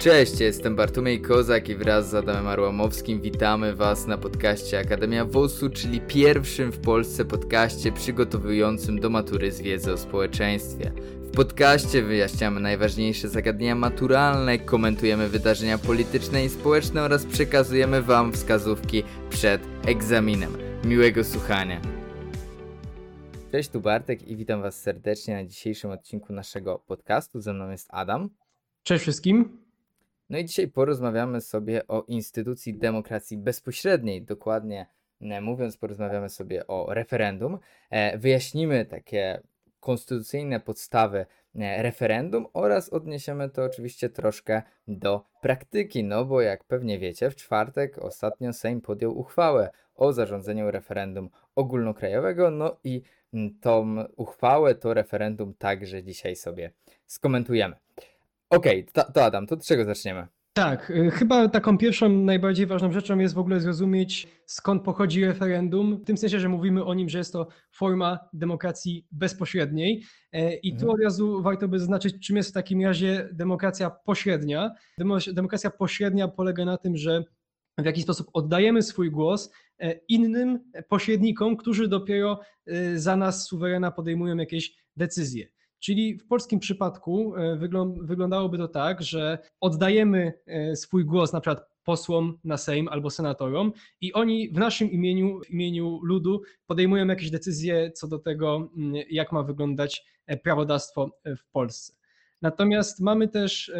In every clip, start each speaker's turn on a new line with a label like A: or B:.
A: Cześć, jestem Bartłomiej Kozak i wraz z Adamem Arłamowskim witamy Was na podcaście Akademia WOS-u, czyli pierwszym w Polsce podcaście przygotowującym do matury z wiedzy o społeczeństwie. W podcaście wyjaśniamy najważniejsze zagadnienia maturalne, komentujemy wydarzenia polityczne i społeczne oraz przekazujemy Wam wskazówki przed egzaminem. Miłego słuchania. Cześć, tu Bartek i witam Was serdecznie na dzisiejszym odcinku naszego podcastu. Ze mną jest Adam.
B: Cześć wszystkim.
A: No i dzisiaj porozmawiamy sobie o instytucji demokracji bezpośredniej, dokładnie e, mówiąc, porozmawiamy sobie o referendum. E, wyjaśnimy takie konstytucyjne podstawy e, referendum oraz odniesiemy to oczywiście troszkę do praktyki, no bo jak pewnie wiecie, w czwartek ostatnio Sejm podjął uchwałę o zarządzeniu referendum ogólnokrajowego, no i tą uchwałę, to referendum także dzisiaj sobie skomentujemy. Okej, okay, to, to Adam, to od czego zaczniemy?
B: Tak, y, chyba taką pierwszą, najbardziej ważną rzeczą jest w ogóle zrozumieć, skąd pochodzi referendum, w tym sensie, że mówimy o nim, że jest to forma demokracji bezpośredniej. E, I tu mhm. od razu warto by zaznaczyć, czym jest w takim razie demokracja pośrednia. Demokracja pośrednia polega na tym, że w jakiś sposób oddajemy swój głos e, innym pośrednikom, którzy dopiero e, za nas suwerena podejmują jakieś decyzje. Czyli w polskim przypadku e, wyglądałoby to tak, że oddajemy e, swój głos na przykład posłom na Sejm albo senatorom i oni w naszym imieniu, w imieniu ludu podejmują jakieś decyzje co do tego, mm, jak ma wyglądać e, prawodawstwo w Polsce. Natomiast mamy też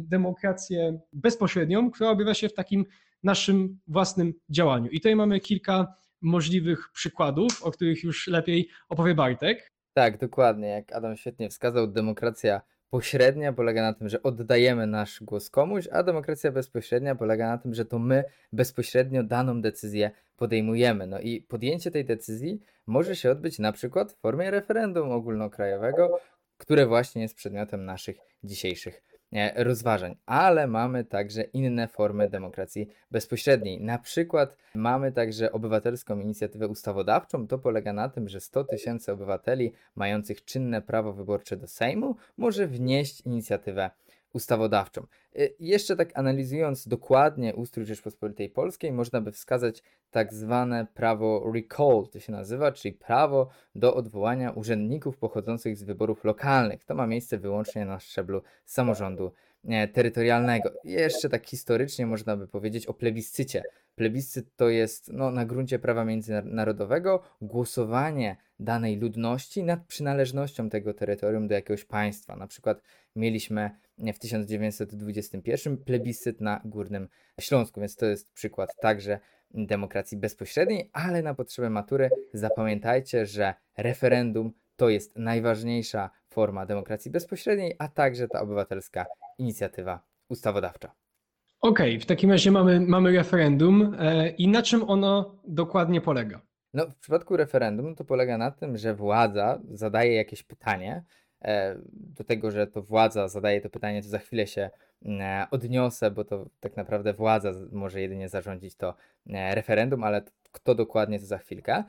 B: demokrację bezpośrednią, która objawia się w takim naszym własnym działaniu. I tutaj mamy kilka możliwych przykładów, o których już lepiej opowie Bartek.
A: Tak, dokładnie. Jak Adam świetnie wskazał, demokracja pośrednia polega na tym, że oddajemy nasz głos komuś, a demokracja bezpośrednia polega na tym, że to my bezpośrednio daną decyzję podejmujemy. No i podjęcie tej decyzji może się odbyć na przykład w formie referendum ogólnokrajowego, które właśnie jest przedmiotem naszych dzisiejszych rozważań, ale mamy także inne formy demokracji bezpośredniej. Na przykład mamy także obywatelską inicjatywę ustawodawczą. To polega na tym, że 100 tysięcy obywateli mających czynne prawo wyborcze do Sejmu może wnieść inicjatywę ustawodawczą. Y, jeszcze tak analizując dokładnie ustrój Rzeczpospolitej Polskiej, można by wskazać tak zwane prawo recall, to się nazywa, czyli prawo do odwołania urzędników pochodzących z wyborów lokalnych. To ma miejsce wyłącznie na szczeblu samorządu e, terytorialnego. Jeszcze tak historycznie można by powiedzieć o plebiscycie. Plebiscyt to jest no, na gruncie prawa międzynarodowego głosowanie danej ludności nad przynależnością tego terytorium do jakiegoś państwa. Na przykład mieliśmy w 1921 plebiscyt na Górnym Śląsku, więc to jest przykład także demokracji bezpośredniej, ale na potrzeby matury zapamiętajcie, że referendum to jest najważniejsza forma demokracji bezpośredniej, a także ta obywatelska inicjatywa ustawodawcza.
B: Okej, okay, w takim razie mamy, mamy referendum e, i na czym ono dokładnie polega?
A: No, w przypadku referendum to polega na tym, że władza zadaje jakieś pytanie. E, do tego, że to władza zadaje to pytanie, to za chwilę się e, odniosę, bo to tak naprawdę władza może jedynie zarządzić to e, referendum, ale kto dokładnie to za chwilkę.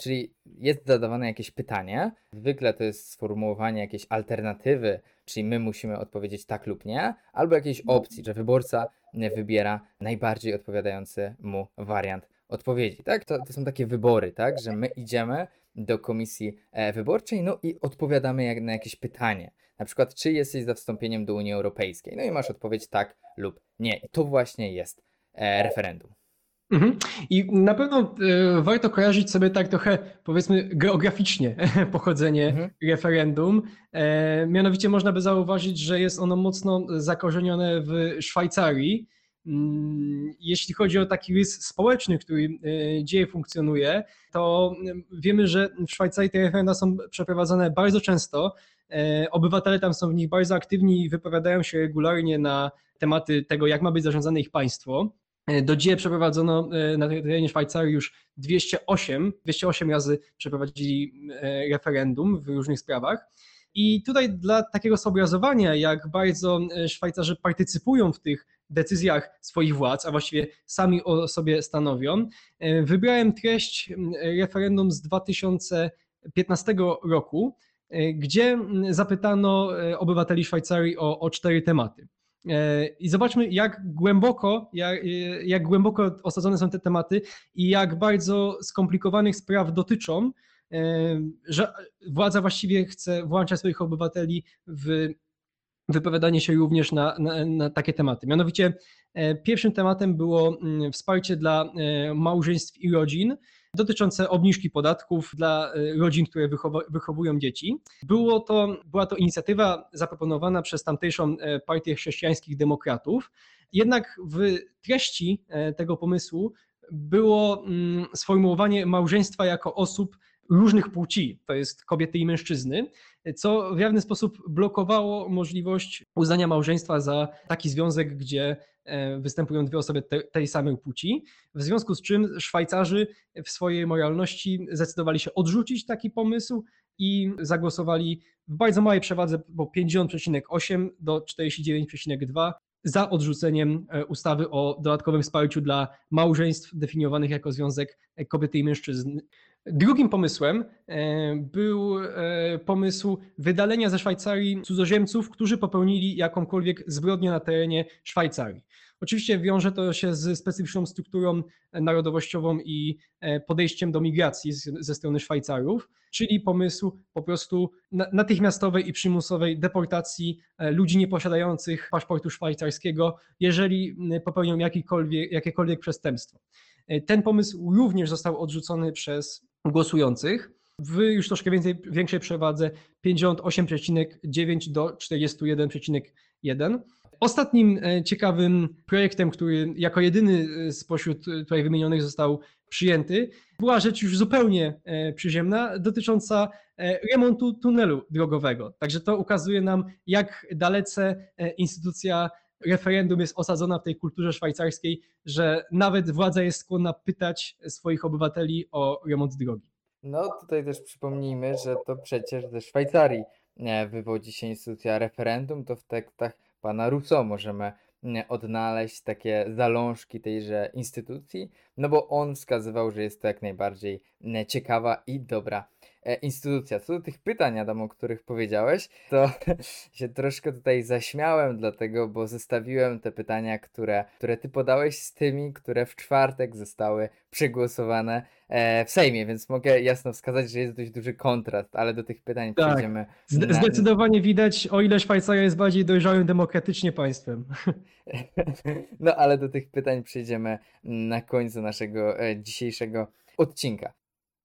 A: Czyli jest zadawane jakieś pytanie, zwykle to jest sformułowanie jakiejś alternatywy, czyli my musimy odpowiedzieć tak lub nie, albo jakiejś opcji, że wyborca wybiera najbardziej odpowiadający mu wariant odpowiedzi, tak? To, to są takie wybory, tak? Że my idziemy do komisji e, wyborczej, no i odpowiadamy jak na jakieś pytanie. Na przykład, czy jesteś za wstąpieniem do Unii Europejskiej? No i masz odpowiedź tak lub nie. I to właśnie jest e, referendum.
B: Mhm. I na pewno y, warto kojarzyć sobie tak trochę, powiedzmy, geograficznie pochodzenie mhm. referendum. E, mianowicie można by zauważyć, że jest ono mocno zakorzenione w Szwajcarii. Mm, jeśli chodzi o taki rys społeczny, który e, dzieje funkcjonuje, to mm, wiemy, że w Szwajcarii te referenda są przeprowadzane bardzo często. E, obywatele tam są w nich bardzo aktywni i wypowiadają się regularnie na tematy tego, jak ma być zarządzane ich państwo. E, do dzisiaj przeprowadzono na terenie Szwajcarii już 208, 208 razy przeprowadzili referendum w różnych sprawach. I tutaj dla takiego zobrazowania, jak bardzo Szwajcarzy partycypują w tych decyzjach swoich władz, a właściwie sami o sobie stanowią, e, wybrałem treść referendum z 2015 roku, e, gdzie zapytano e, obywateli Szwajcarii o, o cztery tematy. E, I zobaczmy, jak głęboko, jak, e, jak głęboko osadzone są te tematy i jak bardzo skomplikowanych spraw dotyczą, e, że władza właściwie chce włączać swoich obywateli w wypowiadanie się również na, na, na, takie tematy. Mianowicie pierwszym tematem było mm, wsparcie dla małżeństw i rodzin dotyczące obniżki podatków dla e, rodzin, które wychowują dzieci. Było to, była to inicjatywa zaproponowana przez tamtejszą e, Partię Chrześcijańskich Demokratów. Jednak w treści e, tego pomysłu było mm, sformułowanie małżeństwa jako osób różnych płci, to jest kobiety i mężczyzny, co w jawny sposób blokowało możliwość uznania małżeństwa za taki związek, gdzie E, występują dwie osoby tej samej płci, w związku z czym Szwajcarzy w swojej moralności zdecydowali się odrzucić taki pomysł i zagłosowali w bardzo małej przewadze, bo 50,8 do 49,2 za odrzuceniem e, ustawy o dodatkowym wsparciu dla małżeństw definiowanych jako związek kobiety i mężczyzn. Drugim pomysłem e, był pomysł wydalenia ze Szwajcarii cudzoziemców, którzy popełnili jakąkolwiek zbrodnię na terenie Szwajcarii. Oczywiście wiąże to się z specyficzną strukturą narodowościową i e, podejściem do migracji ze strony Szwajcarów, czyli pomysł po prostu natychmiastowej i przymusowej deportacji e, ludzi nieposiadających paszportu szwajcarskiego, jeżeli popełnią jakiekolwiek, jakiekolwiek przestępstwo. E, ten pomysł również został odrzucony przez głosujących w już troszkę więcej, większej przewadze 58,9 do 41,1. Ostatnim e, ciekawym projektem, który jako jedyny e, spośród e, tutaj wymienionych został przyjęty, była rzecz już zupełnie przyziemna, dotycząca remontu tunelu drogowego. Także to ukazuje nam, jak dalece instytucja referendum jest osadzona w tej kulturze szwajcarskiej, że nawet władza jest skłonna pytać swoich obywateli o remont drogi.
A: No tutaj też przypomnijmy, że to przecież ze Szwajcarii wywodzi się instytucja referendum, to w tekstach pana Rousseau możemy odnaleźć takie zalążki tejże instytucji, no bo on wskazywał, że jest to jak najbardziej ciekawa i dobra instytucja. Co do tych pytań, Adam, o których powiedziałeś, to się troszkę tutaj zaśmiałem, dlatego, bo zestawiłem te pytania, które, które ty podałeś z tymi, które w czwartek zostały przegłosowane e, w Sejmie, więc mogę jasno wskazać, że jest dość duży kontrast, ale do tych pytań tak. przejdziemy.
B: Na... Zdecydowanie widać, o ile Szwajcaria jest bardziej dojrzałym demokratycznie państwem.
A: No ale do tych pytań przejdziemy na końcu naszego e, dzisiejszego odcinka.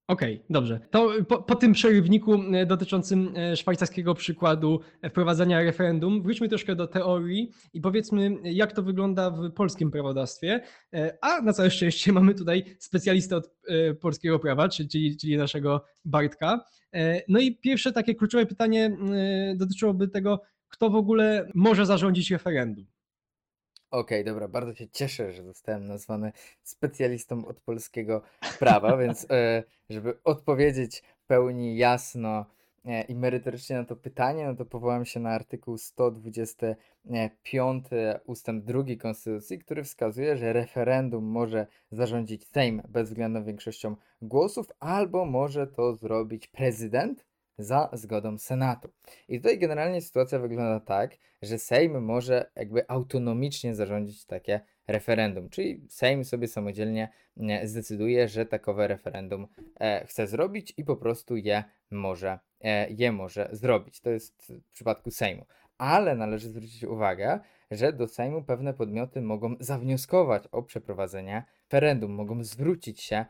B: Okej, dobrze. To po, po, tym przerywniku e, dotyczącym e, szwajcarskiego przykładu wprowadzania referendum, wróćmy troszkę do teorii i powiedzmy, jak to wygląda w polskim prawodawstwie. A na całe szczęście mamy tutaj specjalistę od polskiego prawa, czyli, czyli naszego Bartka. No i pierwsze takie kluczowe pytanie dotyczyłoby tego, kto w ogóle może zarządzić referendum.
A: Okej, dobra, bardzo się cieszę, że zostałem nazwany specjalistą od polskiego prawa, więc e, żeby odpowiedzieć pełni jasno e, i merytorycznie na to pytanie, no to powołam się na artykuł 125 ustęp 2 Konstytucji, który wskazuje, że referendum może zarządzić Sejm bezwzględną większością głosów, albo może to zrobić prezydent za zgodą Senatu. I tutaj generalnie sytuacja wygląda tak, że Sejm może jakby autonomicznie zarządzić takie referendum, czyli Sejm sobie samodzielnie zdecyduje, że takowe referendum e, chce zrobić i po prostu je może, e, je może zrobić. To jest w przypadku Sejmu. Ale należy zwrócić uwagę, że do Sejmu pewne podmioty mogą zawnioskować o przeprowadzenie referendum, mogą zwrócić się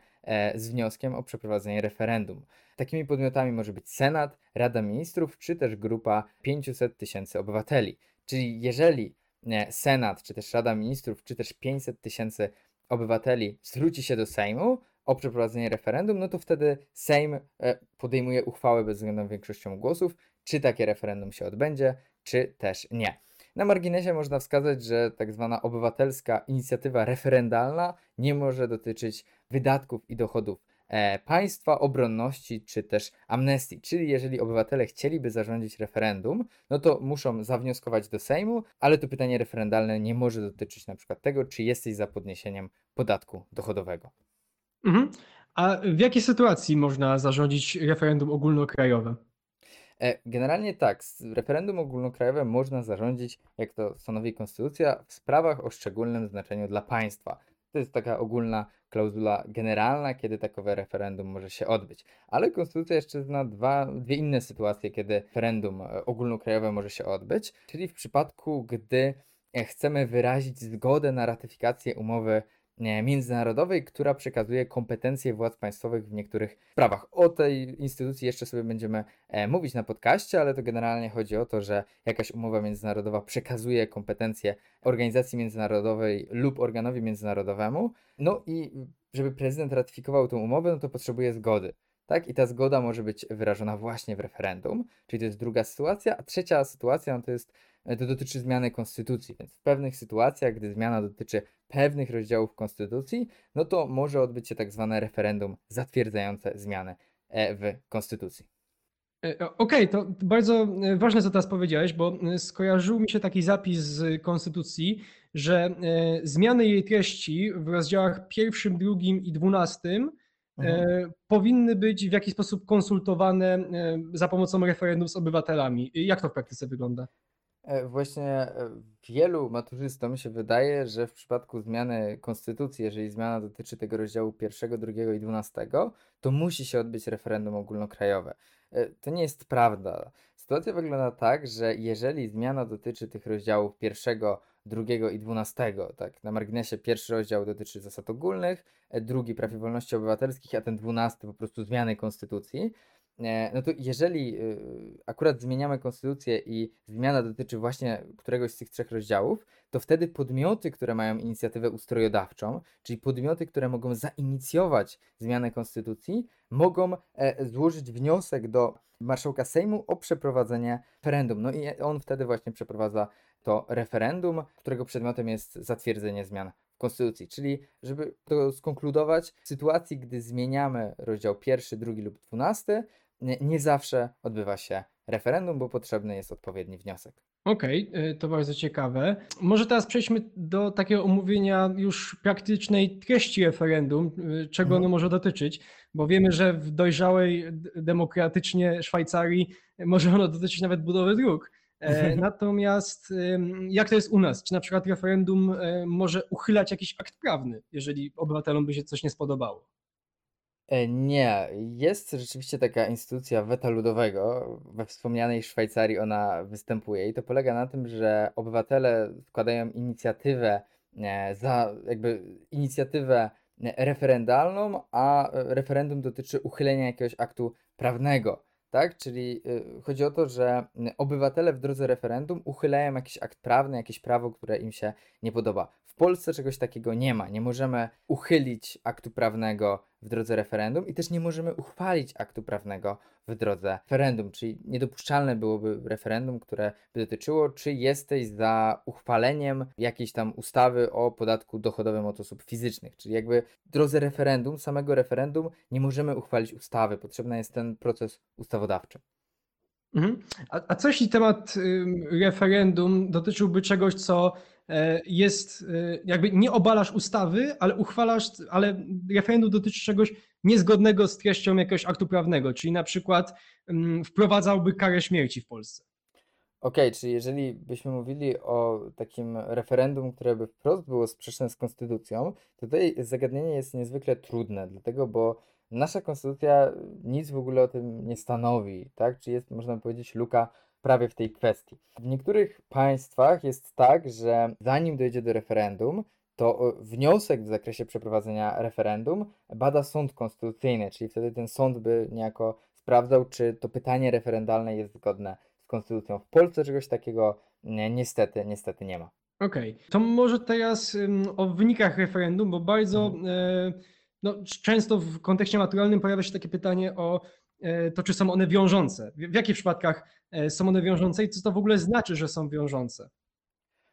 A: z wnioskiem o przeprowadzenie referendum. Takimi podmiotami może być Senat, Rada Ministrów, czy też grupa 500 tysięcy obywateli. Czyli jeżeli e, Senat, czy też Rada Ministrów, czy też 500 tysięcy obywateli zwróci się do Sejmu o przeprowadzenie referendum, no to wtedy Sejm e, podejmuje uchwałę bezwzględną większością głosów, czy takie referendum się odbędzie, czy też nie. Na marginesie można wskazać, że tak zwana obywatelska inicjatywa referendalna nie może dotyczyć wydatków i dochodów e, państwa, obronności czy też amnestii. Czyli jeżeli obywatele chcieliby zarządzić referendum, no to muszą zawnioskować do Sejmu, ale to pytanie referendalne nie może dotyczyć na przykład tego, czy jesteś za podniesieniem podatku dochodowego.
B: Mhm. A w jakiej sytuacji można zarządzić referendum ogólnokrajowe?
A: E, Generalnie tak, referendum ogólnokrajowe można zarządzić, jak to stanowi konstytucja, w sprawach o szczególnym znaczeniu dla państwa. To jest taka ogólna klauzula generalna, kiedy takowe referendum może się odbyć. Ale konstytucja jeszcze zna dwa, dwie inne sytuacje, kiedy referendum e, ogólnokrajowe może się odbyć, czyli w przypadku, gdy e, chcemy wyrazić zgodę na ratyfikację umowy międzynarodowej, która przekazuje kompetencje władz państwowych w niektórych sprawach. O tej instytucji jeszcze sobie będziemy e, mówić na podcaście, ale to generalnie chodzi o to, że jakaś umowa międzynarodowa przekazuje kompetencje organizacji międzynarodowej lub organowi międzynarodowemu. No i żeby prezydent ratyfikował tę umowę, no to potrzebuje zgody. Tak? I ta zgoda może być wyrażona właśnie w referendum, czyli to jest druga sytuacja. A trzecia sytuacja no to jest e, to dotyczy zmiany konstytucji. Więc w pewnych sytuacjach, gdy zmiana dotyczy pewnych rozdziałów konstytucji, no to może odbyć się tak zwane referendum zatwierdzające zmiany e, w konstytucji.
B: E, Okej, to bardzo e, ważne, co teraz powiedziałeś, bo e, skojarzył mi się taki zapis z Konstytucji, że e, zmiany jej treści w rozdziałach pierwszym, drugim i dwunastym
A: Mhm.
B: e, powinny być w jakiś sposób konsultowane e, za pomocą referendum z obywatelami. Jak to w praktyce wygląda?
A: E, Właśnie e, wielu maturzystom się wydaje, że w przypadku zmiany konstytucji, jeżeli zmiana dotyczy tego rozdziału pierwszego, drugiego i dwunastego, to musi się odbyć referendum ogólnokrajowe. E, To nie jest prawda. Sytuacja wygląda tak, że jeżeli zmiana dotyczy tych rozdziałów pierwszego, drugiego i dwunastego, tak, na marginesie pierwszy rozdział dotyczy zasad ogólnych, drugi praw i wolności obywatelskich, a ten dwunasty po prostu zmiany konstytucji, No to jeżeli y, akurat zmieniamy konstytucję i zmiana dotyczy właśnie któregoś z tych trzech rozdziałów, to wtedy podmioty, które mają inicjatywę ustrojodawczą, czyli podmioty, które mogą zainicjować zmianę konstytucji, mogą e, złożyć wniosek do marszałka Sejmu o przeprowadzenie referendum. No i on wtedy właśnie przeprowadza to referendum, którego przedmiotem jest zatwierdzenie zmian konstytucji. Czyli, żeby to skonkludować, w sytuacji, gdy zmieniamy rozdział pierwszy, drugi lub dwunasty, nie, nie zawsze odbywa się referendum, bo potrzebny jest odpowiedni wniosek.
B: Okej, y, to bardzo ciekawe. Może teraz przejdźmy do takiego omówienia już praktycznej treści referendum, y, czego
A: Mhm.
B: ono może dotyczyć, bo wiemy, że w dojrzałej demokratycznie Szwajcarii może ono dotyczyć nawet budowy dróg. E, Natomiast ym, jak to jest u nas? Czy na przykład referendum e, może uchylać jakiś akt prawny, jeżeli obywatelom by się coś nie spodobało?
A: E, Nie, jest rzeczywiście taka instytucja weta ludowego. We wspomnianej Szwajcarii ona występuje i to polega na tym, że obywatele składają inicjatywę e, za jakby inicjatywę referendalną, a e, referendum dotyczy uchylenia jakiegoś aktu prawnego. Tak? Czyli chodzi o to, że obywatele w drodze referendum uchylają jakiś akt prawny, jakieś prawo, które im się nie podoba. Polsce czegoś takiego nie ma. Nie możemy uchylić aktu prawnego w drodze referendum i też nie możemy uchwalić aktu prawnego w drodze referendum, czyli niedopuszczalne byłoby referendum, które by dotyczyło, czy jesteś za uchwaleniem jakiejś tam ustawy o podatku dochodowym od osób fizycznych, czyli jakby w drodze referendum, samego referendum nie możemy uchwalić ustawy, potrzebny jest ten proces ustawodawczy.
B: Mhm. A, a co jeśli temat referendum dotyczyłby czegoś, co e, jest, e, jakby nie obalasz ustawy, ale uchwalasz, ale referendum dotyczy czegoś niezgodnego z treścią jakiegoś aktu prawnego, czyli na przykład wprowadzałby karę śmierci w Polsce.
A: Okej, czyli jeżeli byśmy mówili o takim referendum, które by wprost było sprzeczne z konstytucją, to tutaj zagadnienie jest niezwykle trudne, dlatego bo nasza konstytucja nic w ogóle o tym nie stanowi, tak? Czy jest, można powiedzieć, luka prawie w tej kwestii. W niektórych państwach jest tak, że zanim dojdzie do referendum, to e, wniosek w zakresie przeprowadzenia referendum bada sąd konstytucyjny, czyli wtedy ten sąd by niejako sprawdzał, czy to pytanie referendalne jest zgodne z konstytucją. W Polsce czegoś takiego nie, niestety, niestety nie ma.
B: Okej, to może teraz ym, o wynikach referendum, bo bardzo
A: Mhm.
B: e, no, często w kontekście maturalnym pojawia się takie pytanie o e, to, czy są one wiążące. W, jakich przypadkach e, są one wiążące i co to w ogóle znaczy, że są wiążące?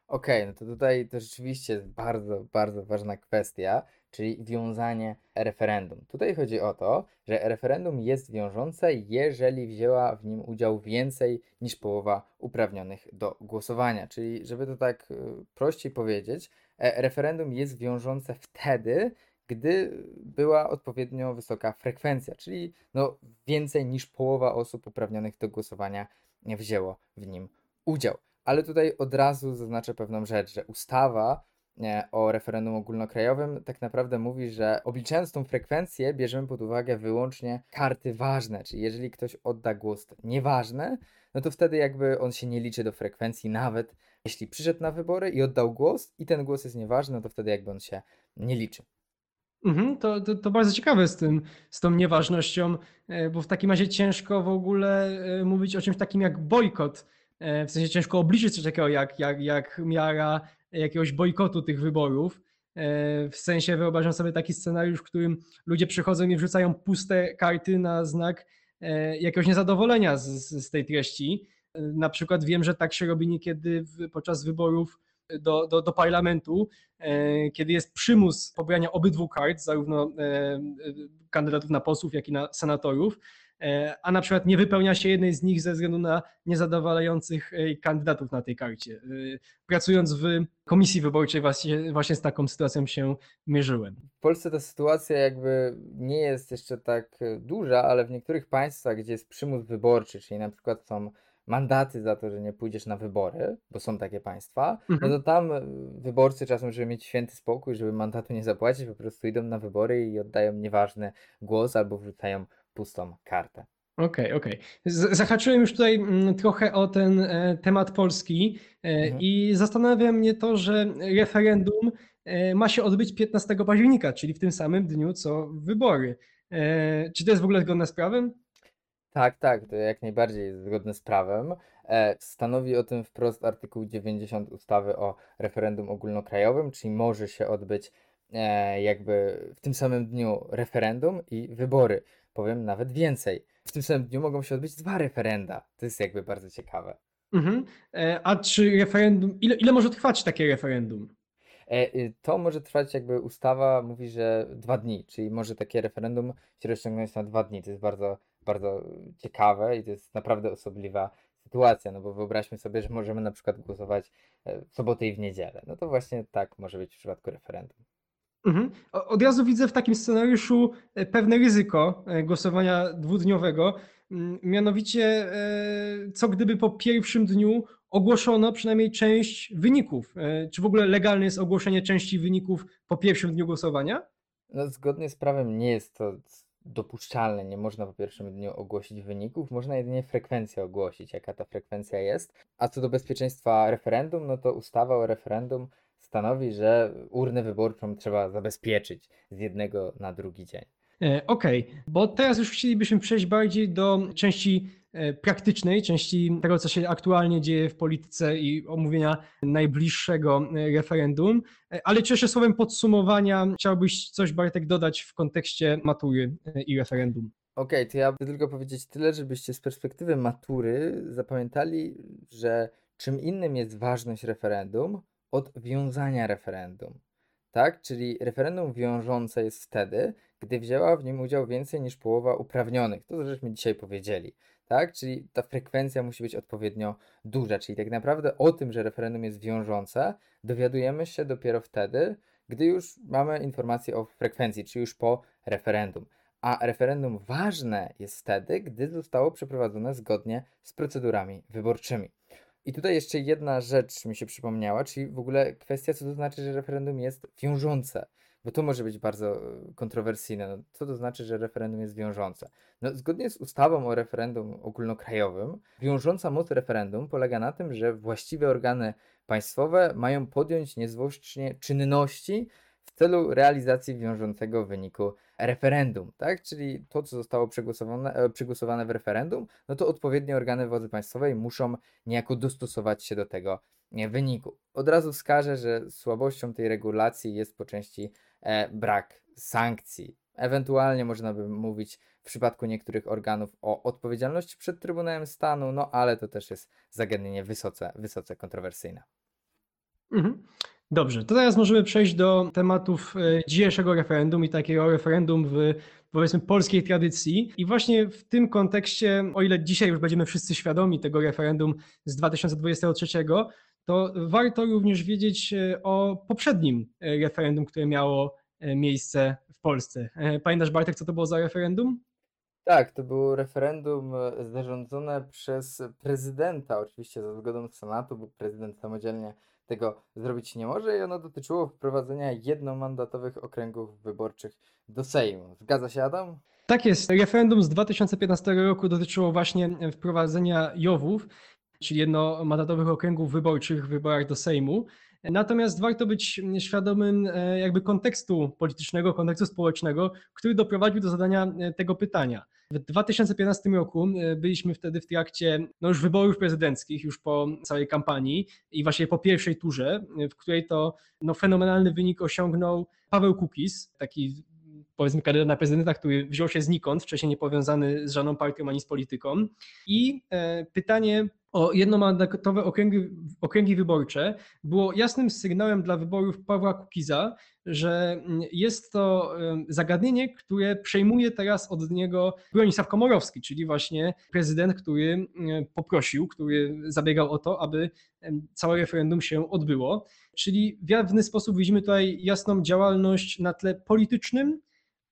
A: Okej, no to tutaj to rzeczywiście bardzo, bardzo ważna kwestia, czyli wiązanie referendum. Tutaj chodzi o to, że referendum jest wiążące, jeżeli wzięła w nim udział więcej niż połowa uprawnionych do głosowania. Czyli, żeby to tak y, prościej powiedzieć, e, referendum jest wiążące wtedy, gdy była odpowiednio wysoka frekwencja, czyli no więcej niż połowa osób uprawnionych do głosowania wzięło w nim udział. Ale tutaj od razu zaznaczę pewną rzecz, że ustawa e, o referendum ogólnokrajowym tak naprawdę mówi, że obliczając tą frekwencję, bierzemy pod uwagę wyłącznie karty ważne, czyli jeżeli ktoś odda głos nieważny, no to wtedy jakby on się nie liczy do frekwencji, nawet jeśli przyszedł na wybory i oddał głos i ten głos jest nieważny, no to wtedy jakby on się nie liczy.
B: Mhm, to, to, to bardzo ciekawe z tym, z tą nieważnością, e, bo w takim razie ciężko w ogóle e, mówić o czymś takim jak bojkot. E, w sensie ciężko obliczyć coś takiego jak, jak, jak miara jakiegoś bojkotu tych wyborów. W sensie wyobrażam sobie taki scenariusz, w którym ludzie przychodzą i wrzucają puste karty na znak jakiegoś niezadowolenia z, z tej treści. Na przykład wiem, że tak się robi niekiedy podczas wyborów do, do, do parlamentu, e, kiedy jest przymus pobrania obydwu kart, zarówno e, kandydatów na posłów, jak i na senatorów, e, a na przykład nie wypełnia się jednej z nich ze względu na niezadowalających kandydatów na tej karcie. Pracując w komisji wyborczej właśnie, właśnie z taką sytuacją się mierzyłem.
A: W Polsce ta sytuacja jakby nie jest jeszcze tak duża, ale w niektórych państwach, gdzie jest przymus wyborczy, czyli na przykład są mandaty za to, że nie pójdziesz na wybory, bo są takie państwa, no
B: Mhm.
A: to tam e, wyborcy czasem, żeby mieć święty spokój, żeby mandatu nie zapłacić, po prostu idą na wybory i oddają nieważny głos albo wrzucają pustą kartę.
B: Okej, okej. Z- Zahaczyłem już tutaj mm, trochę o ten e, temat Polski e,
A: Mhm.
B: i zastanawia mnie to, że referendum ma się odbyć 15 października, czyli w tym samym dniu co wybory. Czy to jest w ogóle zgodne z prawem?
A: Tak, tak, to jak najbardziej jest zgodne z prawem. E, stanowi o tym wprost artykuł 90 ustawy o referendum ogólnokrajowym, czyli może się odbyć e, jakby w tym samym dniu referendum i wybory. Powiem nawet więcej. W tym samym dniu mogą się odbyć dwa referenda. To jest jakby bardzo ciekawe.
B: Mhm. E, A czy referendum, ile, ile może trwać takie referendum?
A: E, y, to może trwać jakby ustawa mówi, że dwa dni, czyli może takie referendum się rozciągnąć na dwa dni. To jest bardzo, bardzo ciekawe i to jest naprawdę osobliwa sytuacja, no bo wyobraźmy sobie, że możemy na przykład głosować e, w sobotę i w niedzielę. No to właśnie tak może być w przypadku referendum.
B: Mhm. Od razu widzę w takim scenariuszu e, pewne ryzyko e, głosowania dwudniowego. Mm, Mianowicie, co gdyby po pierwszym dniu ogłoszono przynajmniej część wyników? Czy w ogóle legalne jest ogłoszenie części wyników po pierwszym dniu głosowania?
A: No, zgodnie z prawem nie jest to dopuszczalne. Nie można po pierwszym dniu ogłosić wyników, można jedynie frekwencję ogłosić, jaka ta frekwencja jest. A co do bezpieczeństwa referendum, no to ustawa o referendum stanowi, że urnę wyborczą trzeba zabezpieczyć z jednego na drugi dzień.
B: E, Okej, bo teraz już chcielibyśmy przejść bardziej do części praktycznej, części tego, co się aktualnie dzieje w polityce i omówienia najbliższego e, referendum. E, Ale jeszcze słowem podsumowania chciałbyś coś, Bartek, dodać w kontekście matury e, i referendum?
A: Okej, to ja chcę tylko powiedzieć tyle, żebyście z perspektywy matury zapamiętali, że czym innym jest ważność referendum od wiązania referendum. Tak? Czyli referendum wiążące jest wtedy, gdy wzięła w nim udział więcej niż połowa uprawnionych. To, żeśmy dzisiaj powiedzieli. Tak? Czyli ta frekwencja musi być odpowiednio duża. Czyli tak naprawdę o tym, że referendum jest wiążące, dowiadujemy się dopiero wtedy, gdy już mamy informację o frekwencji, czyli już po referendum. A referendum ważne jest wtedy, gdy zostało przeprowadzone zgodnie z procedurami wyborczymi. I tutaj jeszcze jedna rzecz mi się przypomniała, czyli w ogóle kwestia, co to znaczy, że referendum jest wiążące. Bo to może być bardzo e, kontrowersyjne. No, co to znaczy, że referendum jest wiążące? No, zgodnie z ustawą o referendum ogólnokrajowym, wiążąca moc referendum polega na tym, że właściwe organy państwowe mają podjąć niezwłocznie czynności w celu realizacji wiążącego wyniku referendum, tak? Czyli to, co zostało przegłosowane, e, przegłosowane w referendum, no to odpowiednie organy władzy państwowej muszą niejako dostosować się do tego wyniku. Od razu wskażę, że słabością tej regulacji jest po części brak sankcji. Ewentualnie można by mówić w przypadku niektórych organów o odpowiedzialności przed Trybunałem Stanu, no ale to też jest zagadnienie wysoce, wysoce kontrowersyjne.
B: Mhm. Dobrze, to teraz możemy przejść do tematów e, dzisiejszego referendum i takiego referendum w powiedzmy polskiej tradycji. I właśnie w tym kontekście, o ile dzisiaj już będziemy wszyscy świadomi tego referendum z 2023, to warto również wiedzieć e, o poprzednim e, referendum, które miało e, miejsce w Polsce. Pamiętasz Bartek, co to było za referendum?
A: Tak, to było referendum zarządzone przez prezydenta, oczywiście za zgodą Senatu, bo prezydent samodzielnie tego zrobić nie może i ono dotyczyło wprowadzenia jednomandatowych okręgów wyborczych do Sejmu. Zgadza się Adam?
B: Tak jest. Referendum z 2015 roku dotyczyło właśnie wprowadzenia JOW-ów, czyli jednomandatowych okręgów wyborczych w wyborach do Sejmu. Natomiast warto być świadomym e, jakby kontekstu politycznego, kontekstu społecznego, który doprowadził do zadania e, tego pytania. W 2015 roku e, byliśmy wtedy w trakcie no już wyborów prezydenckich, już po całej kampanii i właśnie po pierwszej turze, w której to no, fenomenalny wynik osiągnął Paweł Kukiz, taki powiedzmy kandydat na prezydenta, który wziął się znikąd, wcześniej nie powiązany z żadną partią ani z polityką. I pytanie o jednomandatowe okręgi, okręgi wyborcze było jasnym sygnałem dla wyborów Pawła Kukiza, że jest to zagadnienie, które przejmuje teraz od niego Bronisław Komorowski, czyli właśnie prezydent, który poprosił, który zabiegał o to, aby całe referendum się odbyło. Czyli w pewny sposób widzimy tutaj jasną działalność na tle politycznym,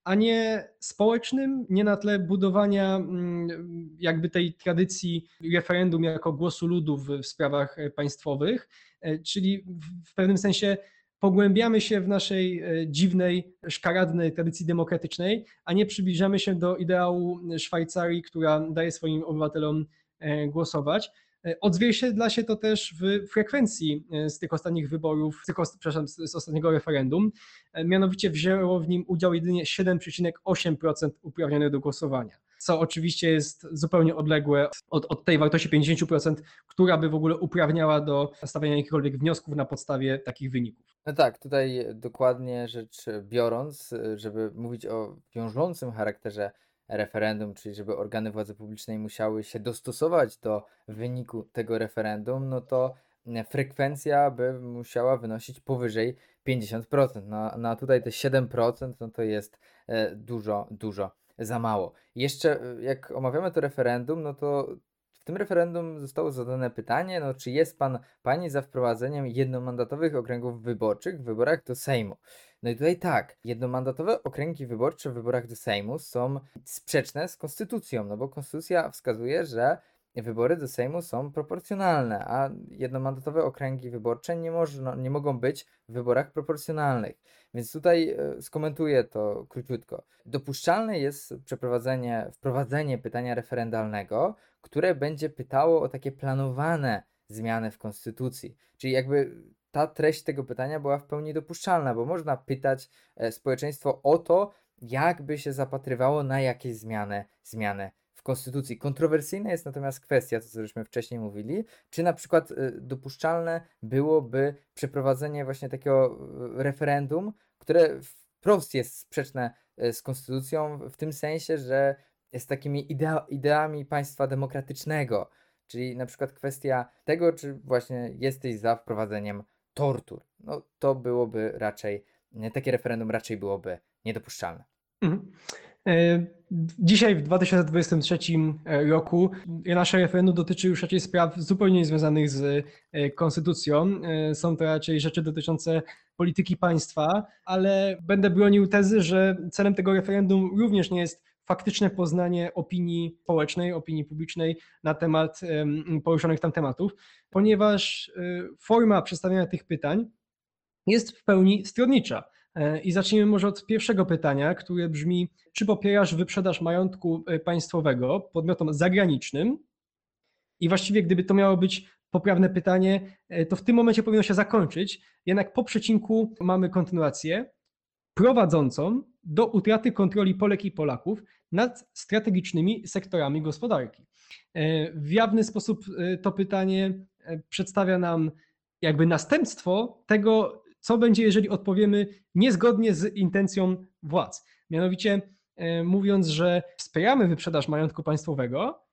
B: a nie społecznym, nie na tle budowania mm, jakby tej tradycji referendum jako głosu ludu w, sprawach e, państwowych, e, czyli w pewnym sensie pogłębiamy się w naszej e, dziwnej, szkaradnej tradycji demokratycznej, a nie przybliżamy się do ideału Szwajcarii, która daje swoim obywatelom głosować. E, odzwierciedla się to też w frekwencji e, z tych ostatnich wyborów, z, tych, przepraszam, z ostatniego referendum. E, mianowicie wzięło w nim udział jedynie 7,8% uprawnionych do głosowania, co oczywiście jest zupełnie odległe od, od tej wartości 50%, która by w ogóle uprawniała do stawiania jakichkolwiek wniosków na podstawie takich wyników.
A: No tak, tutaj dokładnie rzecz biorąc, żeby mówić o wiążącym charakterze referendum, czyli żeby organy władzy publicznej musiały się dostosować do wyniku tego referendum, no to mm, frekwencja by musiała wynosić powyżej 50%. No, no a tutaj te 7% no to jest e, dużo, dużo za mało. Jeszcze e, jak omawiamy to referendum, no to w tym referendum zostało zadane pytanie, no czy jest pan, pani za wprowadzeniem jednomandatowych okręgów wyborczych w wyborach do Sejmu? No i tutaj tak, jednomandatowe okręgi wyborcze w wyborach do Sejmu są sprzeczne z konstytucją, no bo konstytucja wskazuje, że wybory do Sejmu są proporcjonalne, a jednomandatowe okręgi wyborcze nie, można, nie mogą być w wyborach proporcjonalnych. Więc tutaj e, skomentuję to króciutko. Dopuszczalne jest przeprowadzenie, wprowadzenie pytania referendalnego, które będzie pytało o takie planowane zmiany w konstytucji. Czyli jakby ta treść tego pytania była w pełni dopuszczalna, bo można pytać e, społeczeństwo o to, jakby się zapatrywało na jakieś zmiany, zmiany w konstytucji. Kontrowersyjna jest natomiast kwestia, to co żeśmy wcześniej mówili, czy na przykład e, dopuszczalne byłoby przeprowadzenie właśnie takiego e, referendum, które wprost jest sprzeczne z konstytucją, w tym sensie, że jest takimi idea, ideami państwa demokratycznego. Czyli na przykład kwestia tego, czy właśnie jesteś za wprowadzeniem tortur. No to byłoby raczej, takie referendum raczej byłoby niedopuszczalne. Mhm.
B: E, dzisiaj w 2023 e, roku nasze referendum dotyczy już raczej spraw zupełnie niezwiązanych z e, konstytucją. Są to raczej rzeczy dotyczące polityki państwa, ale będę bronił tezy, że celem tego referendum również nie jest faktyczne poznanie opinii społecznej, opinii publicznej na temat poruszonych tam tematów, ponieważ y, forma przedstawiania tych pytań jest w pełni stronnicza. E, I zacznijmy może od pierwszego pytania, które brzmi: czy popierasz wyprzedaż majątku e, państwowego podmiotom zagranicznym? I właściwie, gdyby to miało być poprawne pytanie, e, to w tym momencie powinno się zakończyć. Jednak po przecinku mamy kontynuację prowadzącą do utraty kontroli Polek i Polaków nad strategicznymi sektorami gospodarki. E, w jawny sposób e, to pytanie e, przedstawia nam jakby następstwo tego, co będzie, jeżeli odpowiemy niezgodnie z intencją władz. Mianowicie mówiąc, że wspieramy wyprzedaż majątku państwowego,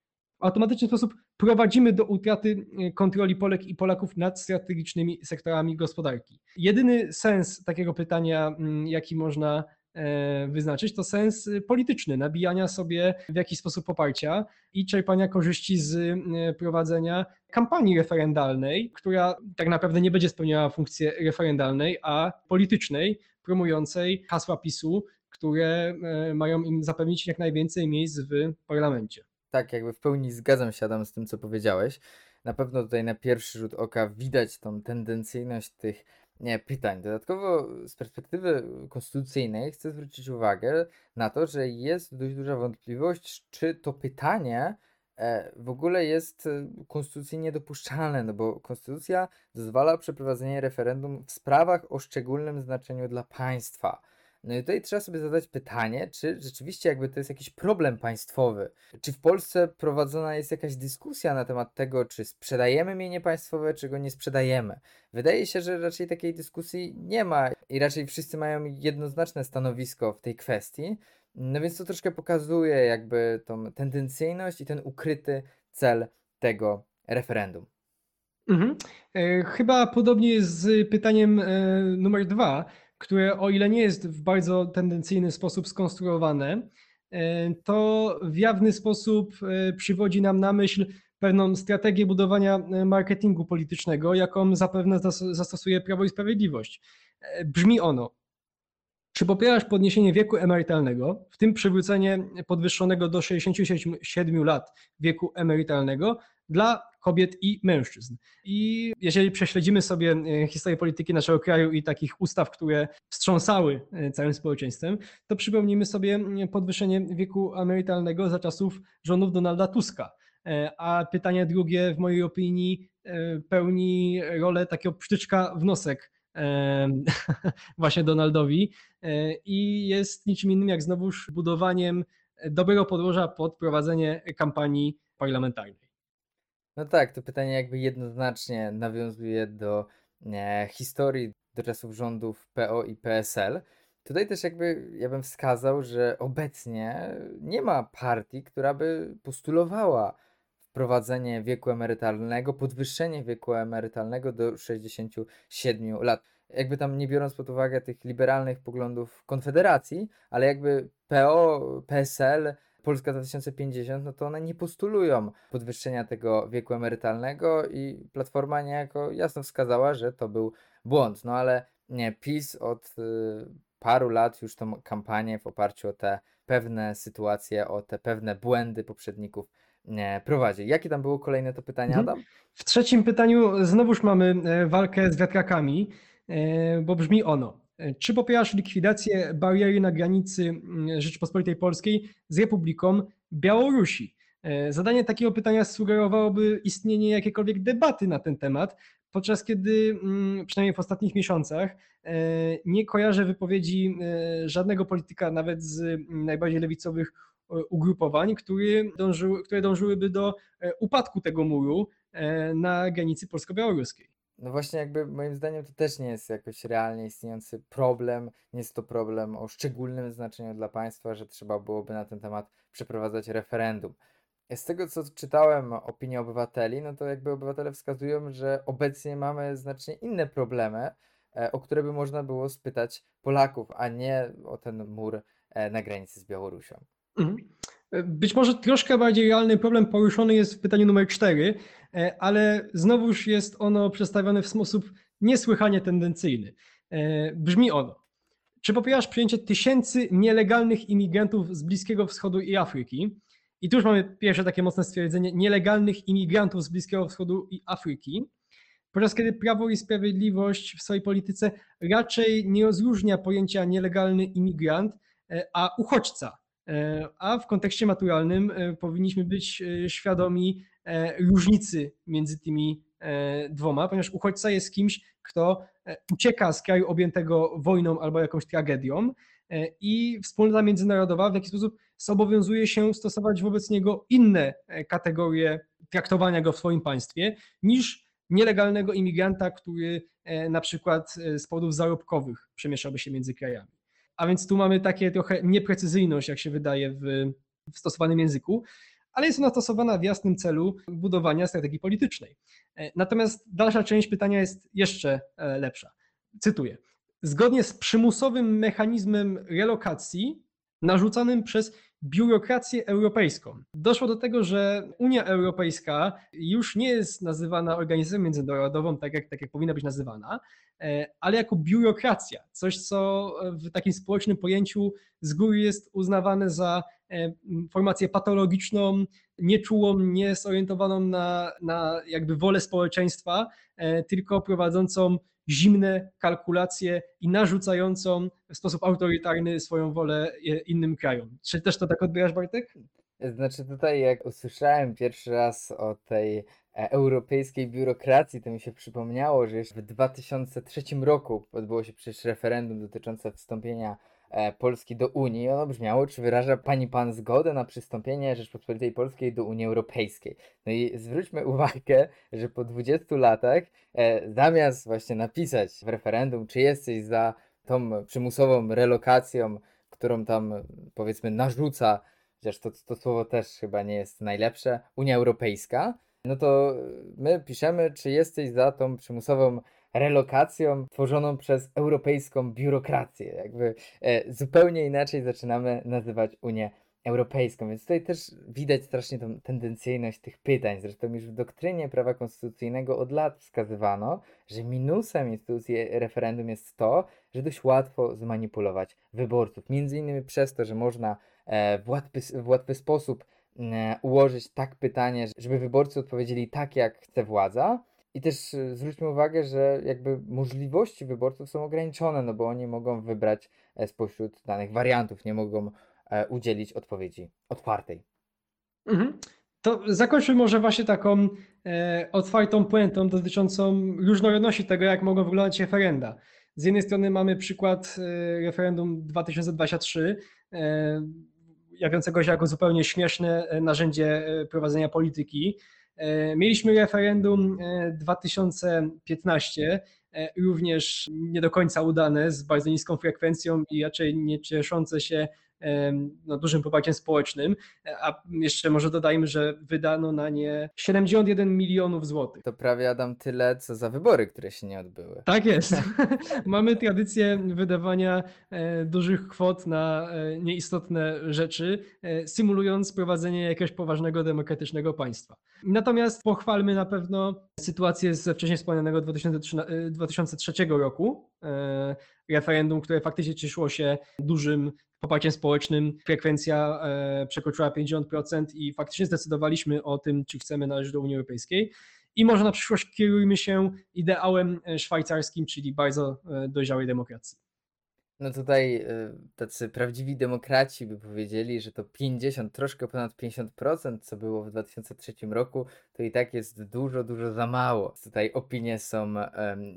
B: automatyczny sposób prowadzimy do utraty kontroli Polek i Polaków nad strategicznymi sektorami gospodarki. Jedyny sens takiego pytania, mm, jaki można e, wyznaczyć, to sens polityczny, nabijania sobie w jakiś sposób poparcia i czerpania korzyści z e, prowadzenia kampanii referendalnej, która tak naprawdę nie będzie spełniała funkcji referendalnej, a politycznej, promującej hasła PiSu, które e, mają im zapewnić jak najwięcej miejsc w parlamencie.
A: Tak, jakby w pełni zgadzam się, Adam, z tym, co powiedziałeś. Na pewno tutaj na pierwszy rzut oka widać tą tendencyjność tych nie, pytań. Dodatkowo z perspektywy konstytucyjnej chcę zwrócić uwagę na to, że jest dość duża wątpliwość, czy to pytanie e, w ogóle jest e, konstytucyjnie dopuszczalne, no bo konstytucja dozwala przeprowadzenie referendum w sprawach o szczególnym znaczeniu dla państwa. No i tutaj trzeba sobie zadać pytanie, czy rzeczywiście jakby to jest jakiś problem państwowy. Czy w Polsce prowadzona jest jakaś dyskusja na temat tego, czy sprzedajemy mienie państwowe, czy go nie sprzedajemy. Wydaje się, że raczej takiej dyskusji nie ma i raczej wszyscy mają jednoznaczne stanowisko w tej kwestii. No więc to troszkę pokazuje jakby tą tendencyjność i ten ukryty cel tego referendum.
B: Mhm. E, chyba podobnie jest z pytaniem e, numer dwa które o ile nie jest w bardzo tendencyjny sposób skonstruowane, e, to w jawny sposób e, przywodzi nam na myśl pewną strategię budowania e, marketingu politycznego, jaką zapewne zastosuje Prawo i Sprawiedliwość. Brzmi ono: czy popierasz podniesienie wieku emerytalnego, w tym przywrócenie podwyższonego do 67 lat wieku emerytalnego dla kobiet i mężczyzn. I jeżeli prześledzimy sobie e, historię polityki naszego kraju i takich ustaw, które wstrząsały e, całym społeczeństwem, to przypomnijmy sobie podwyższenie wieku emerytalnego za czasów rządów Donalda Tuska. E, a pytanie drugie, w mojej opinii, pełni rolę takiego psztyczka w nosek właśnie Donaldowi i jest niczym innym jak znowuż budowaniem dobrego podłoża pod prowadzenie kampanii parlamentarnej.
A: No tak, to pytanie jakby jednoznacznie nawiązuje do e, historii, do czasów rządów PO i PSL. Tutaj też jakby ja bym wskazał, że obecnie nie ma partii, która by postulowała wprowadzenie wieku emerytalnego, podwyższenie wieku emerytalnego do 67 lat. Jakby tam nie biorąc pod uwagę tych liberalnych poglądów Konfederacji, ale jakby PO, PSL Polska 2050, no to one nie postulują podwyższenia tego wieku emerytalnego i Platforma niejako jasno wskazała, że to był błąd. No ale nie, PiS od y, paru lat już tą kampanię w oparciu o te pewne sytuacje, o te pewne błędy poprzedników nie, prowadzi. Jakie tam było kolejne to pytanie, mhm. Adam?
B: W trzecim pytaniu znowuż mamy e, walkę z wiatrakami, e, bo brzmi ono. Czy popierasz likwidację bariery na granicy mm, Rzeczypospolitej Polskiej z Republiką Białorusi? E, zadanie takiego pytania sugerowałoby istnienie jakiejkolwiek debaty na ten temat, podczas kiedy mm, przynajmniej w ostatnich miesiącach e, nie kojarzę wypowiedzi e, żadnego polityka, nawet z mm, najbardziej lewicowych ugrupowań, które, dążyły, które dążyłyby do upadku tego muru na granicy polsko-białoruskiej.
A: No właśnie jakby moim zdaniem to też nie jest jakoś realnie istniejący problem. Nie jest to problem o szczególnym znaczeniu dla państwa, że trzeba byłoby na ten temat przeprowadzać referendum. Z tego co czytałem opinię obywateli, no to jakby obywatele wskazują, że obecnie mamy znacznie inne problemy, e, o które by można było spytać Polaków, a nie o ten mur e, na granicy z Białorusią.
B: Mhm. Być może troszkę bardziej realny problem poruszony jest w pytaniu numer 4, e, ale znowuż jest ono przedstawione w sposób niesłychanie tendencyjny. E, brzmi ono. Czy popierasz przyjęcie tysięcy nielegalnych imigrantów z Bliskiego Wschodu i Afryki? I tu już mamy pierwsze takie mocne stwierdzenie nielegalnych imigrantów z Bliskiego Wschodu i Afryki. Podczas kiedy Prawo i Sprawiedliwość w swojej polityce raczej nie rozróżnia pojęcia nielegalny imigrant, e, a uchodźca a w kontekście maturalnym e, powinniśmy być e, świadomi różnicy między tymi dwoma, ponieważ uchodźca jest kimś, kto ucieka z kraju objętego wojną albo jakąś tragedią i wspólnota międzynarodowa w jakiś sposób zobowiązuje się stosować wobec niego inne kategorie traktowania go w swoim państwie niż nielegalnego imigranta, który na przykład z powodów zarobkowych przemieszczałby się między krajami. A więc tu mamy takie trochę nieprecyzyjność, jak się wydaje w, w stosowanym języku, ale jest ona stosowana w jasnym celu budowania strategii politycznej. E, natomiast dalsza część pytania jest jeszcze e, lepsza. Cytuję. zgodnie z przymusowym mechanizmem relokacji narzucanym przez biurokrację europejską. Doszło do tego, że Unia Europejska już nie jest nazywana organizacją międzynarodową, tak jak, tak jak powinna być nazywana, e, ale jako biurokracja. Coś, co w takim społecznym pojęciu z góry jest uznawane za e, formację patologiczną, nieczułą, niezorientowaną na, na jakby wolę społeczeństwa, e, tylko prowadzącą zimne kalkulacje i narzucającą w sposób autorytarny swoją wolę innym krajom. Czy też to tak odbierasz, Bartek?
A: Znaczy tutaj jak usłyszałem pierwszy raz o tej e, europejskiej biurokracji, to mi się przypomniało, że jeszcze w 2003 roku odbyło się przecież referendum dotyczące wstąpienia e, Polski do Unii. Ono brzmiało, czy wyraża pani pan zgodę na przystąpienie Rzeczpospolitej Polskiej do Unii Europejskiej. No i zwróćmy uwagę, że po 20 latach e, zamiast właśnie napisać w referendum, czy jesteś za tą przymusową relokacją, którą tam powiedzmy narzuca, chociaż to, to słowo też chyba nie jest najlepsze, Unia Europejska, no to my piszemy, czy jesteś za tą przymusową relokacją tworzoną przez europejską biurokrację. Jakby e, zupełnie inaczej zaczynamy nazywać Unię Europejską, więc tutaj też widać strasznie tą tendencyjność tych pytań. Zresztą już w doktrynie prawa konstytucyjnego od lat wskazywano, że minusem instytucji referendum jest to, że dość łatwo zmanipulować wyborców. Między innymi przez to, że można e, w łatwy, w łatwy sposób e, ułożyć tak pytanie, żeby wyborcy odpowiedzieli tak, jak chce władza, i też y, zwróćmy uwagę, że jakby możliwości wyborców są ograniczone, no bo oni mogą wybrać e, spośród danych wariantów, nie mogą e, udzielić odpowiedzi otwartej.
B: Mhm. To zakończmy może właśnie taką e, otwartą puentą dotyczącą różnorodności tego, jak mogą wyglądać referenda. Z jednej strony mamy przykład e, referendum 2023, e, jawiącego się jako zupełnie śmieszne e, narzędzie prowadzenia polityki. E, mieliśmy referendum 2015, e, e, również nie do końca udane, z bardzo niską frekwencją i raczej nie cieszące się no, dużym poparciem społecznym, a jeszcze może dodajmy, że wydano na nie 71 milionów złotych.
A: To prawie Adam tyle, co za wybory, które się nie odbyły.
B: Tak jest. Mamy tradycję wydawania e, dużych kwot na e, nieistotne rzeczy, e, symulując prowadzenie jakiegoś poważnego demokratycznego państwa. Natomiast pochwalmy na pewno sytuację ze wcześniej wspomnianego 2003 roku, referendum, które faktycznie cieszyło się dużym poparciem społecznym frekwencja e, przekroczyła 50% i faktycznie zdecydowaliśmy o tym, czy chcemy należeć do Unii Europejskiej. I może na przyszłość kierujmy się ideałem e, szwajcarskim, czyli bardzo e, dojrzałej demokracji.
A: No tutaj y, tacy prawdziwi demokraci by powiedzieli, że to 50, troszkę ponad 50%, co było w 2003 roku, to i tak jest dużo, dużo za mało. Tutaj opinie są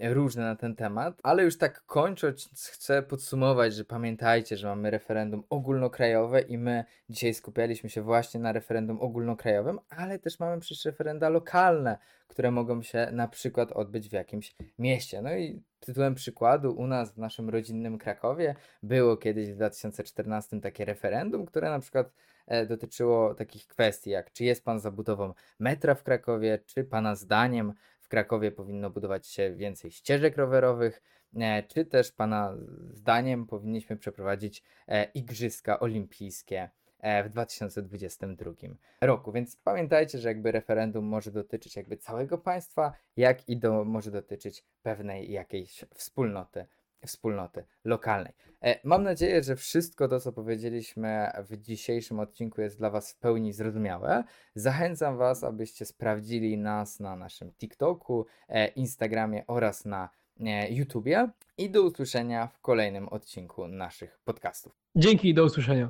A: różne na ten temat, ale już tak kończąc, chcę podsumować, że pamiętajcie, że mamy referendum ogólnokrajowe i my dzisiaj skupialiśmy się właśnie na referendum ogólnokrajowym, ale też mamy przecież referenda lokalne, które mogą się na przykład odbyć w jakimś mieście. No i tytułem przykładu, u nas w naszym rodzinnym Krakowie było kiedyś w 2014 takie referendum, które na przykład e, dotyczyło takich kwestii jak czy jest pan za budową metra w Krakowie, czy pana zdaniem w Krakowie powinno budować się więcej ścieżek rowerowych, e, czy też pana zdaniem powinniśmy przeprowadzić e, igrzyska olimpijskie w 2022 roku. Więc pamiętajcie, że jakby referendum może dotyczyć jakby całego państwa, jak i do, może dotyczyć pewnej jakiejś wspólnoty wspólnoty lokalnej. E, mam nadzieję, że wszystko to, co powiedzieliśmy w dzisiejszym odcinku jest dla Was w pełni zrozumiałe. Zachęcam Was, abyście sprawdzili nas na naszym TikToku, e, Instagramie oraz na YouTubie i do usłyszenia w kolejnym odcinku naszych podcastów.
B: Dzięki i do usłyszenia.